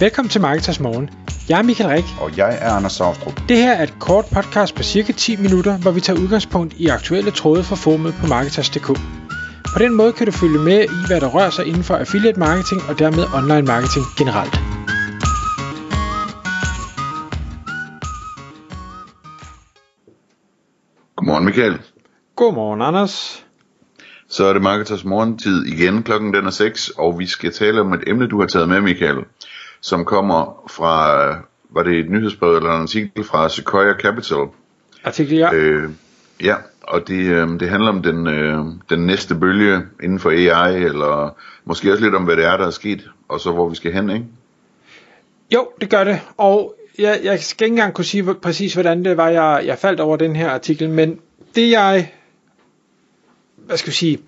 Velkommen til Marketers Morgen. Jeg er Michael Rik. Og jeg er Anders Saustrup. Det her er et kort podcast på cirka 10 minutter, hvor vi tager udgangspunkt i aktuelle tråde fra formet på Marketers.dk. På den måde kan du følge med i, hvad der rører sig inden for affiliate marketing og dermed online marketing generelt. Godmorgen Michael. Godmorgen Anders. Så er det Marketers morgentid igen. Klokken den er 6, og vi skal tale om et emne, du har taget med, Michael, som kommer fra, var det et nyhedsbrev eller en artikel fra Sequoia Capital? Artikel, ja. Øh, ja, og det, øh, det handler om den, øh, den næste bølge inden for AI, eller måske også lidt om, hvad det er, der er sket, og så hvor vi skal hen, ikke? Jo, det gør det, og jeg, jeg skal ikke engang kunne sige præcis, hvordan det var, jeg, jeg faldt over den her artikel, men det jeg hvad skal vi sige,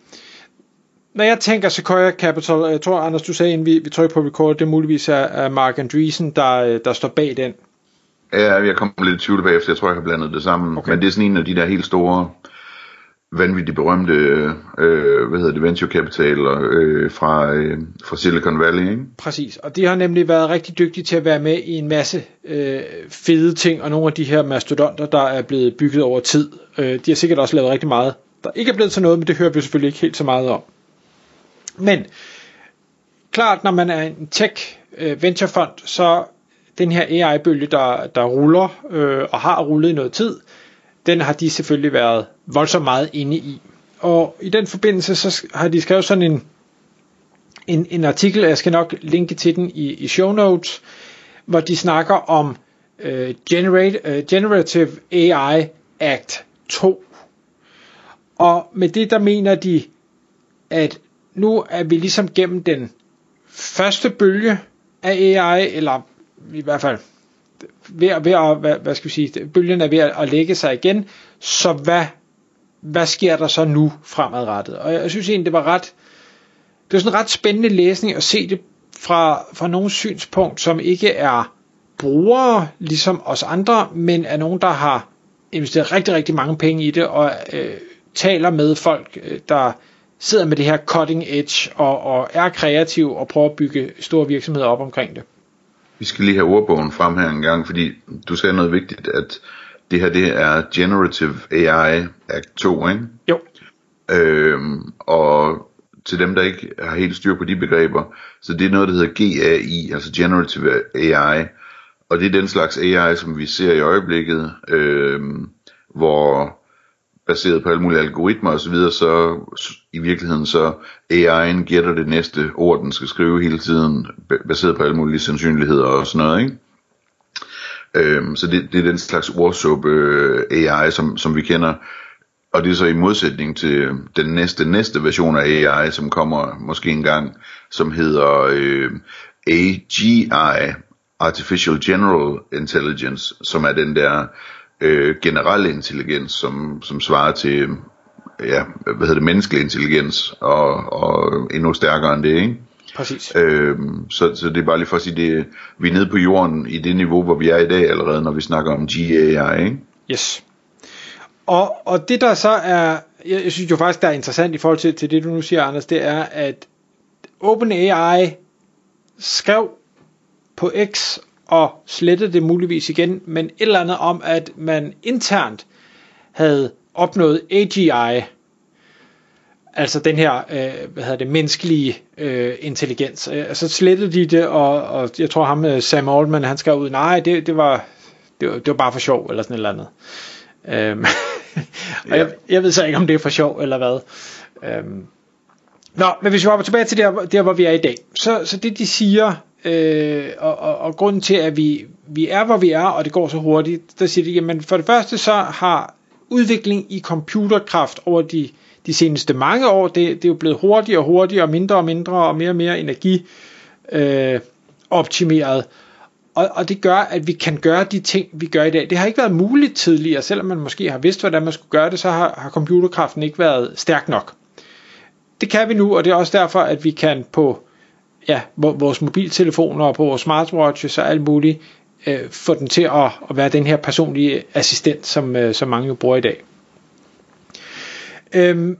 når jeg tænker Sequoia Capital, jeg tror Anders, du sagde inden vi, vi trykker på record, det er muligvis er, er Mark Andreessen, der, der står bag den. Ja, jeg kom lidt i tvivl bagefter, jeg tror jeg har blandet det sammen, okay. men det er sådan en af de der helt store, vanvittigt berømte, øh, hvad hedder det, venture capital øh, fra, øh, fra Silicon Valley, ikke? Præcis, og de har nemlig været rigtig dygtige til at være med i en masse øh, fede ting, og nogle af de her mastodonter, der er blevet bygget over tid, øh, de har sikkert også lavet rigtig meget der ikke er blevet til noget, men det hører vi selvfølgelig ikke helt så meget om. Men klart, når man er en tech øh, venturefond, så den her AI-bølge, der, der ruller øh, og har rullet i noget tid, den har de selvfølgelig været voldsomt meget inde i. Og i den forbindelse, så har de skrevet sådan en, en, en artikel, jeg skal nok linke til den i, i show notes, hvor de snakker om øh, Generate, øh, Generative AI Act 2, og med det der mener de, at nu er vi ligesom gennem den første bølge af AI, eller i hvert fald ved, ved at, hvad, hvad skal vi sige, bølgen er ved at lægge sig igen, så hvad, hvad sker der så nu fremadrettet? Og jeg synes egentlig, det var ret, det var sådan en ret spændende læsning at se det fra, fra nogle synspunkt, som ikke er brugere, ligesom os andre, men er nogen, der har investeret rigtig, rigtig mange penge i det, og øh, taler med folk, øh, der sidder med det her cutting edge og, og er kreativ og prøver at bygge store virksomheder op omkring det. Vi skal lige have ordbogen frem her en gang, fordi du sagde noget vigtigt, at det her det er Generative AI Act 2, ikke? Jo. Øhm, og til dem, der ikke har helt styr på de begreber, så det er noget, der hedder GAI, altså Generative AI, og det er den slags AI, som vi ser i øjeblikket, øhm, hvor baseret på alle mulige algoritmer osv., så, så i virkeligheden så AI'en gætter det næste ord, den skal skrive hele tiden, baseret på alle mulige sandsynligheder og sådan noget, ikke? Øhm, så det, det er den slags ordsuppe øh, AI, som, som vi kender, og det er så i modsætning til den næste næste version af AI, som kommer måske engang, som hedder øh, AGI, Artificial General Intelligence, som er den der øh, generelle intelligens, som, som svarer til ja, hvad hedder det, menneskelig intelligens, og, og endnu stærkere end det, ikke? Præcis. Øhm, så, så det er bare lige for at sige, det, vi er nede på jorden i det niveau, hvor vi er i dag allerede, når vi snakker om GAI, ikke? Yes. Og, og det der så er, jeg, jeg synes jo faktisk, der er interessant i forhold til, til det, du nu siger, Anders, det er, at OpenAI skrev på X og slettede det muligvis igen, men et eller andet om, at man internt havde opnået AGI, altså den her, øh, hvad hedder det, menneskelige øh, intelligens. Øh, så slettede de det, og, og jeg tror ham, øh, Sam Altman, han skrev ud, nej, det, det, var, det, var, det var bare for sjov, eller sådan et eller andet. Øhm, og ja. jeg, jeg ved så ikke, om det er for sjov, eller hvad. Øhm, Nå, men hvis vi hopper tilbage til der, der, hvor vi er i dag, så, så det de siger, øh, og, og, og grunden til, at vi, vi er, hvor vi er, og det går så hurtigt, der siger de, jamen for det første så har udvikling i computerkraft over de, de seneste mange år, det, det er jo blevet hurtigere og hurtigere, og mindre og mindre, og mere og mere energi øh, optimeret. Og, og det gør, at vi kan gøre de ting, vi gør i dag. Det har ikke været muligt tidligere, selvom man måske har vidst, hvordan man skulle gøre det, så har, har computerkraften ikke været stærk nok. Det kan vi nu, og det er også derfor, at vi kan på ja, vores mobiltelefoner og på vores smartwatches og alt muligt, øh, få den til at, at være den her personlige assistent, som, øh, som mange jo bruger i dag. Øhm,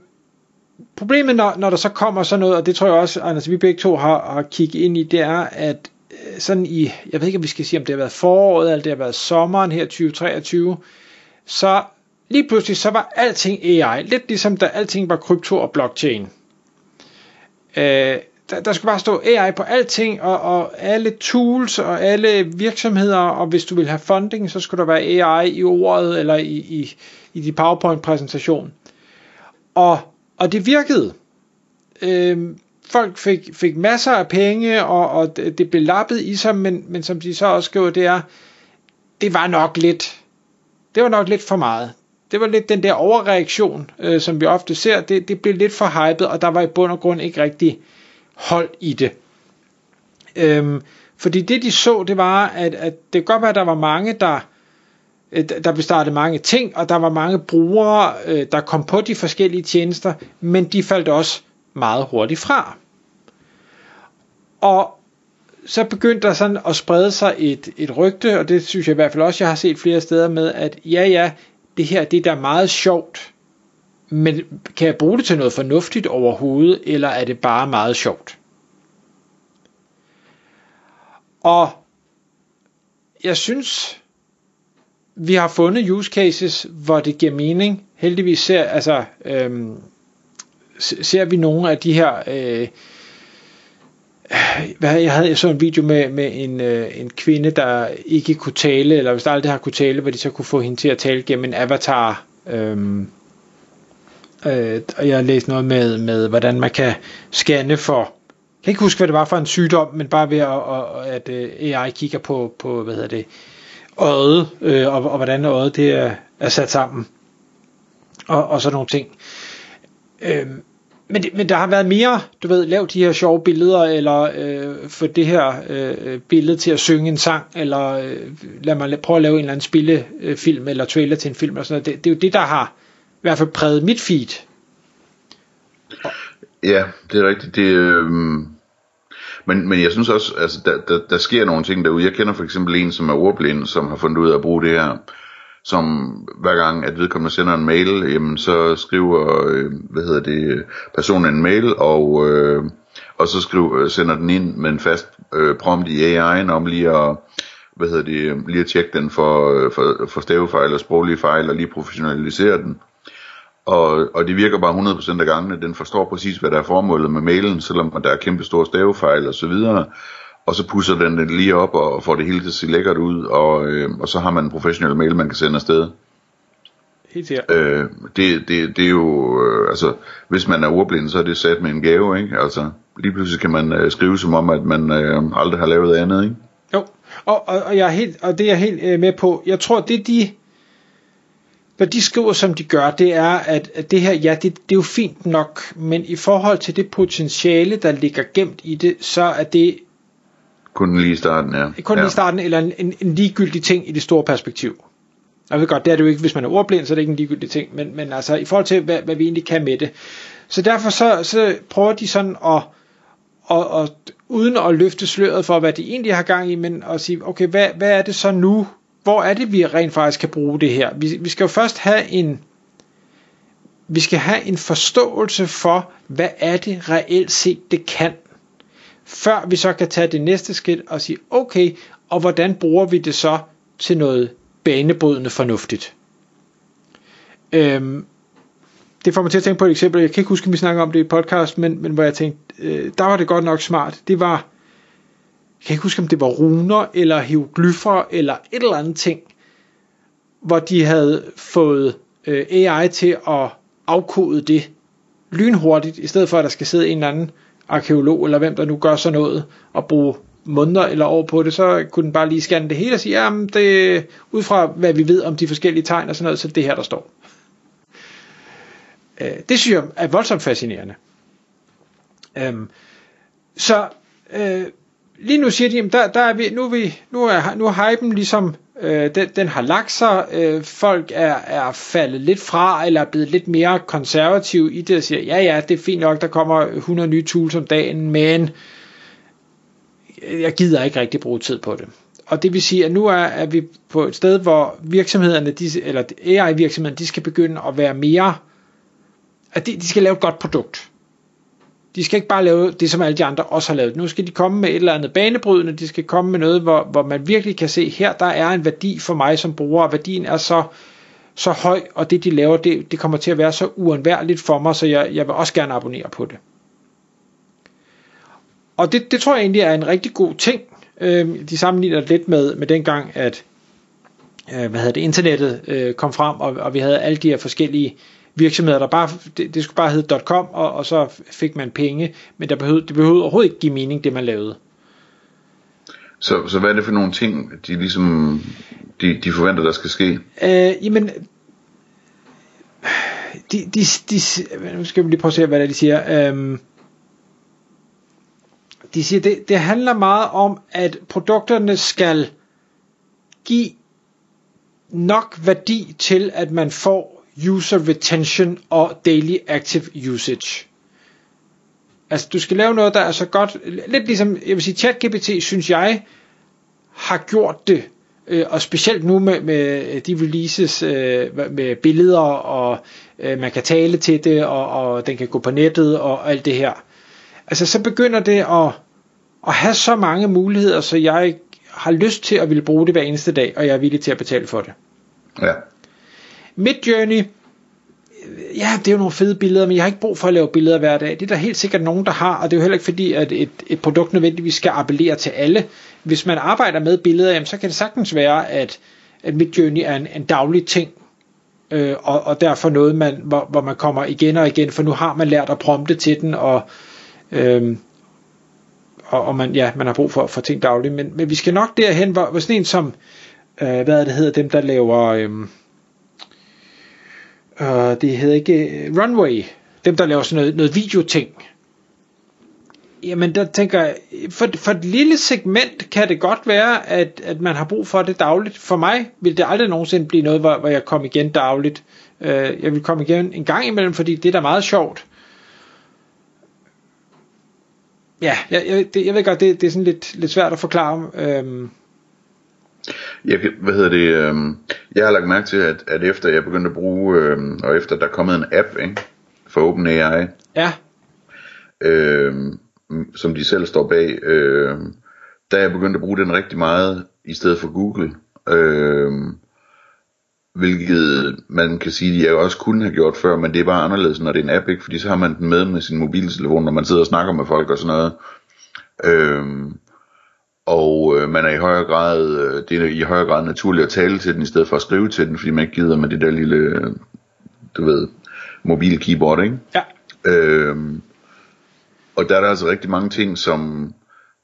problemet, når, når der så kommer sådan noget, og det tror jeg også, Anders, vi begge to har, har kigget ind i, det er, at øh, sådan i, jeg ved ikke om vi skal sige, om det har været foråret, eller det har været sommeren her 2023, så lige pludselig så var alting AI, lidt ligesom da alting var krypto og blockchain. Øh, der, der skulle bare stå AI på alting, og, og alle tools og alle virksomheder, og hvis du vil have funding, så skulle der være AI i ordet, eller i, i, i din PowerPoint-præsentation. Og, og det virkede. Øhm, folk fik, fik masser af penge, og, og det blev lappet i sig, men, men som de så også skriver, det er, det var nok lidt, det var nok lidt for meget. Det var lidt den der overreaktion, øh, som vi ofte ser, det, det blev lidt for hypet, og der var i bund og grund ikke rigtig hold i det. Øhm, fordi det de så, det var, at, at det kan godt være, at der var mange, der, øh, der blev startet mange ting, og der var mange brugere, øh, der kom på de forskellige tjenester, men de faldt også meget hurtigt fra. Og så begyndte der sådan at sprede sig et, et rygte, og det synes jeg i hvert fald også, jeg har set flere steder med, at ja, ja, det her, det er da meget sjovt, men kan jeg bruge det til noget fornuftigt overhovedet, eller er det bare meget sjovt? Og jeg synes, vi har fundet use cases, hvor det giver mening. Heldigvis ser, altså, øhm, ser vi nogle af de her øh, hvad, jeg havde jeg så en video med, med en, øh, en kvinde, der ikke kunne tale, eller hvis der aldrig har kunne tale, hvor de så kunne få hende til at tale gennem en avatar. Øhm, øh, og jeg har læst noget med, med, hvordan man kan scanne for, jeg kan ikke huske, hvad det var for en sygdom, men bare ved at, at, at øh, AI kigger på, på hvad hedder det, øjet, øh, og, og hvordan øjet det er, er sat sammen, og, og sådan nogle ting. Øh, men, det, men der har været mere, du ved, lav de her sjove billeder, eller øh, få det her øh, billede til at synge en sang, eller øh, lad mig prøve at lave en eller anden spillefilm, eller trailer til en film, og sådan noget. Det, det er jo det, der har i hvert fald præget mit feed. Ja, det er rigtigt. Det, øh, men, men jeg synes også, altså, der, der, der sker nogle ting derude. Jeg kender for eksempel en, som er ordblind, som har fundet ud af at bruge det her som hver gang, at vedkommende sender en mail, jamen så skriver, øh, hvad hedder det, personen en mail, og, øh, og så skriver, sender den ind med en fast øh, prompt i AI'en om lige at, hvad hedder det, lige at tjekke den for, øh, for, for stavefejl og sproglige fejl, og lige professionalisere den. Og, og det virker bare 100% af gangene, den forstår præcis, hvad der er formålet med mailen, selvom der er kæmpe store stavefejl og så videre og så pusser den den lige op og får det hele til at se lækkert ud, og, øh, og så har man en professionel mail, man kan sende afsted. Helt sikkert. Øh, det, det, det er jo, øh, altså, hvis man er ordblind, så er det sat med en gave, ikke? Altså, lige pludselig kan man øh, skrive som om, at man øh, aldrig har lavet andet, ikke? Jo, og, og, og, jeg er helt, og det er jeg helt øh, med på. Jeg tror, det de, hvad de skriver, som de gør, det er, at, at det her, ja, det, det er jo fint nok, men i forhold til det potentiale, der ligger gemt i det, så er det kun lige starten, ja. Kun ja. lige starten, eller en, en, en ligegyldig ting i det store perspektiv. Jeg ved godt, det er det jo ikke, hvis man er ordblind, så er det ikke en ligegyldig ting, men, men altså i forhold til, hvad, hvad vi egentlig kan med det. Så derfor så, så prøver de sådan at, at, at, uden at løfte sløret for, hvad de egentlig har gang i, men at sige, okay, hvad, hvad er det så nu? Hvor er det, vi rent faktisk kan bruge det her? Vi, vi skal jo først have en, vi skal have en forståelse for, hvad er det reelt set, det kan før vi så kan tage det næste skridt og sige, okay, og hvordan bruger vi det så til noget banebrydende fornuftigt? Øhm, det får mig til at tænke på et eksempel, jeg kan ikke huske, om vi snakker om det i podcast, men, men hvor jeg tænkte, øh, der var det godt nok smart. Det var, jeg kan ikke huske, om det var runer, eller hieroglyffer, eller et eller andet ting, hvor de havde fået øh, AI til at afkode det lynhurtigt, i stedet for at der skal sidde en eller anden arkeolog, eller hvem der nu gør sådan noget, og bruge måneder eller år på det, så kunne den bare lige scanne det hele og sige, jamen det, ud fra hvad vi ved om de forskellige tegn og sådan noget, så det her der står. Øh, det synes jeg er voldsomt fascinerende. Øhm, så øh, lige nu siger de, at der, der er vi, nu er vi, nu er, nu er hypen ligesom Øh, den, den har lagt sig. Øh, folk er, er faldet lidt fra, eller er blevet lidt mere konservative i det, og siger, ja ja, det er fint nok, der kommer 100 nye tools om dagen, men jeg gider ikke rigtig bruge tid på det. Og det vil sige, at nu er, er vi på et sted, hvor virksomhederne, de, eller AI-virksomhederne, de skal begynde at være mere, at de, de skal lave et godt produkt de skal ikke bare lave det, som alle de andre også har lavet. Nu skal de komme med et eller andet banebrydende, de skal komme med noget, hvor, hvor man virkelig kan se, her der er en værdi for mig som bruger, og værdien er så, så høj, og det de laver, det, det kommer til at være så uundværligt for mig, så jeg, jeg vil også gerne abonnere på det. Og det, det tror jeg egentlig er en rigtig god ting. Øh, de sammenligner lidt med, med dengang, at øh, hvad hedder det, internettet øh, kom frem, og, og vi havde alle de her forskellige virksomheder, der bare, det, det skulle bare hedde .com, og, og så fik man penge, men der behøvede, det behøvede overhovedet ikke give mening, det man lavede. Så, så hvad er det for nogle ting, de ligesom, de, de forventer, der skal ske? Øh, jamen, de, de, de, nu skal vi lige prøve at se, hvad det er, de siger. Øhm, de siger, det, det handler meget om, at produkterne skal give nok værdi til, at man får user retention og daily active usage. Altså, du skal lave noget, der er så godt, lidt ligesom, jeg vil sige, ChatGPT, synes jeg, har gjort det, øh, og specielt nu med, med de releases øh, med billeder, og øh, man kan tale til det, og, og den kan gå på nettet, og alt det her. Altså, så begynder det at, at have så mange muligheder, så jeg har lyst til at ville bruge det hver eneste dag, og jeg er villig til at betale for det. Ja. Midjourney, ja, det er jo nogle fede billeder, men jeg har ikke brug for at lave billeder hver dag. Det er der helt sikkert nogen, der har, og det er jo heller ikke fordi, at et, et produkt nødvendigvis skal appellere til alle. Hvis man arbejder med billeder, jamen, så kan det sagtens være, at, at Midjourney er en, en daglig ting, øh, og, og derfor noget, man, hvor, hvor man kommer igen og igen, for nu har man lært at prompte til den, og, øh, og, og man, ja, man har brug for, for ting dagligt. Men, men vi skal nok derhen, hvor, hvor sådan en som, øh, hvad det hedder, dem der laver... Øh, uh, det hedder ikke uh, Runway, dem der laver sådan noget, noget videoting. Jamen der tænker jeg, for, for et lille segment kan det godt være, at, at man har brug for det dagligt. For mig vil det aldrig nogensinde blive noget, hvor, hvor jeg kommer igen dagligt. Uh, jeg vil komme igen en gang imellem, fordi det er da meget sjovt. Ja, jeg, jeg, det, jeg ved godt, det, det er sådan lidt, lidt svært at forklare. Øhm, jeg, hvad hedder det, øh, jeg har lagt mærke til, at, at efter jeg begyndte at bruge, øh, og efter der er kommet en app ikke, for OpenAI, ja. øh, som de selv står bag, øh, der er jeg begyndt at bruge den rigtig meget, i stedet for Google. Øh, hvilket man kan sige, de jeg også kunne have gjort før, men det er bare anderledes, når det er en app, ikke? fordi så har man den med med sin mobiltelefon, når man sidder og snakker med folk og sådan noget. Øh, og øh, man er i højere grad, øh, det er i højere grad naturligt at tale til den, i stedet for at skrive til den, fordi man ikke gider med det der lille, øh, du ved, mobil keyboard, ikke? Ja. Øhm, og der er der altså rigtig mange ting, som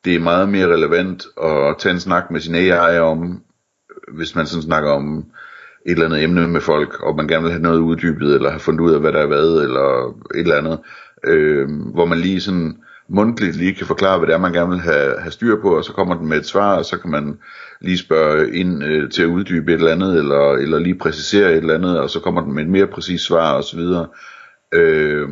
det er meget mere relevant at tage en snak med sin AI om, hvis man sådan snakker om et eller andet emne med folk, og man gerne vil have noget uddybet, eller have fundet ud af, hvad der er hvad, eller et eller andet, øh, hvor man lige sådan mundtligt lige kan forklare, hvad det er, man gerne vil have, have styr på, og så kommer den med et svar, og så kan man lige spørge ind øh, til at uddybe et eller andet, eller, eller lige præcisere et eller andet, og så kommer den med et mere præcist svar, og så videre. Øh,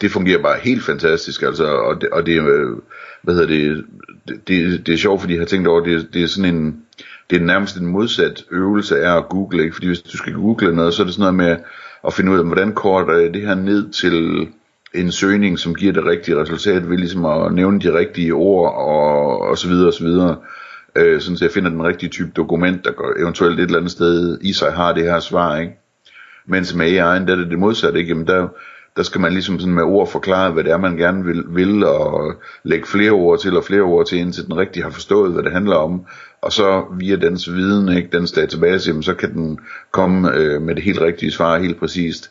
det fungerer bare helt fantastisk, altså, og det, og det øh, hvad hedder det, det, det, det er sjovt, fordi jeg har tænkt over, det, det er sådan en, det er nærmest en modsat øvelse af at google, ikke? fordi hvis du skal google noget, så er det sådan noget med at finde ud af, hvordan korter det her ned til en søgning, som giver det rigtige resultat, ved ligesom at nævne de rigtige ord, og, og så videre, og så videre. Øh, sådan så jeg finder den rigtige type dokument, der eventuelt et eller andet sted i sig har det her svar, ikke? Mens med AI'en, der er det det modsatte, ikke? Jamen der, der skal man ligesom sådan med ord forklare, hvad det er, man gerne vil, vil og lægge flere ord til og flere ord til, indtil den rigtig har forstået, hvad det handler om. Og så via dens viden, ikke, dens database, jamen, så kan den komme øh, med det helt rigtige svar, helt præcist.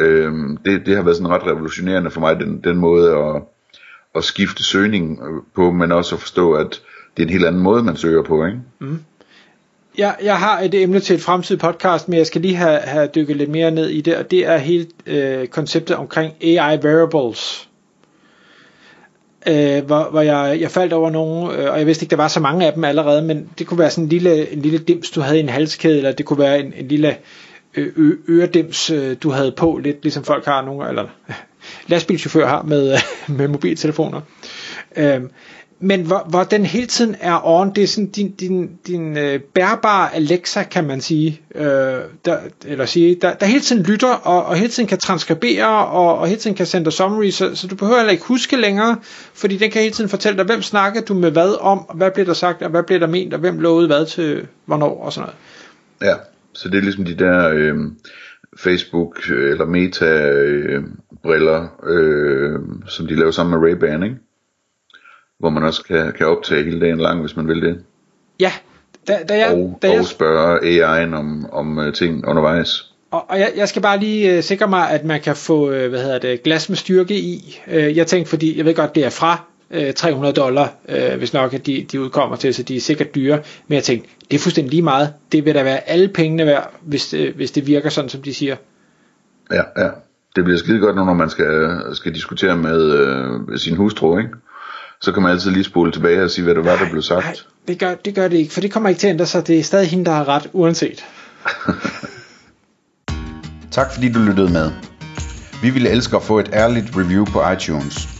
Øh, det, det har været sådan ret revolutionerende for mig, den, den måde at, at skifte søgning øh, på, men også at forstå, at det er en helt anden måde, man søger på. Ikke? Mm. Jeg, jeg har et emne til et fremtidigt podcast, men jeg skal lige have, have dykket lidt mere ned i det, og det er hele øh, konceptet omkring AI variables. Øh, hvor, hvor jeg, jeg faldt over nogle, øh, og jeg vidste ikke, der var så mange af dem allerede, men det kunne være sådan en lille, en lille dims, du havde i en halskæde, eller det kunne være en, en lille øh, du havde på, lidt ligesom folk har nogle, eller lastbilchauffører har med, øh, med mobiltelefoner. Øhm, men hvor, hvor den hele tiden er on, det er sådan din, din, din øh, bærbare Alexa, kan man sige, øh, der, eller sige, der, der hele tiden lytter, og, og hele tiden kan transkribere, og, og hele tiden kan sende dig summary, så, så du behøver heller ikke huske længere, fordi den kan hele tiden fortælle dig, hvem snakker du med hvad om, og hvad bliver der sagt, og hvad bliver der ment, og hvem lovede hvad til hvornår, og sådan noget. Ja, så det er ligesom de der øh, Facebook eller Meta øh, briller, øh, som de laver sammen med Ray-Ban, ikke? hvor man også kan, kan optage hele dagen lang, hvis man vil det. Ja, da, da jeg, og, da og jeg, spørge AI'en om, om uh, ting undervejs. og, og jeg, jeg skal bare lige uh, sikre mig, at man kan få uh, hvad hedder det, glas med styrke i. Uh, jeg tænkte, fordi jeg ved godt, det er fra uh, 300 dollar, uh, hvis nok at de, de udkommer til, så de er sikkert dyre. Men jeg tænkte, det er fuldstændig lige meget. Det vil da være alle pengene værd, hvis, uh, hvis det virker sådan, som de siger. Ja, ja. Det bliver skide godt nu, når man skal, skal diskutere med øh, sin hustru, ikke? Så kan man altid lige spole tilbage og sige, hvad det var, der blev sagt. Nej, det gør, det gør det ikke, for det kommer ikke til at ændre sig. Det er stadig hende, der har ret, uanset. Tak fordi du lyttede med. Vi ville elske at få et ærligt review på iTunes.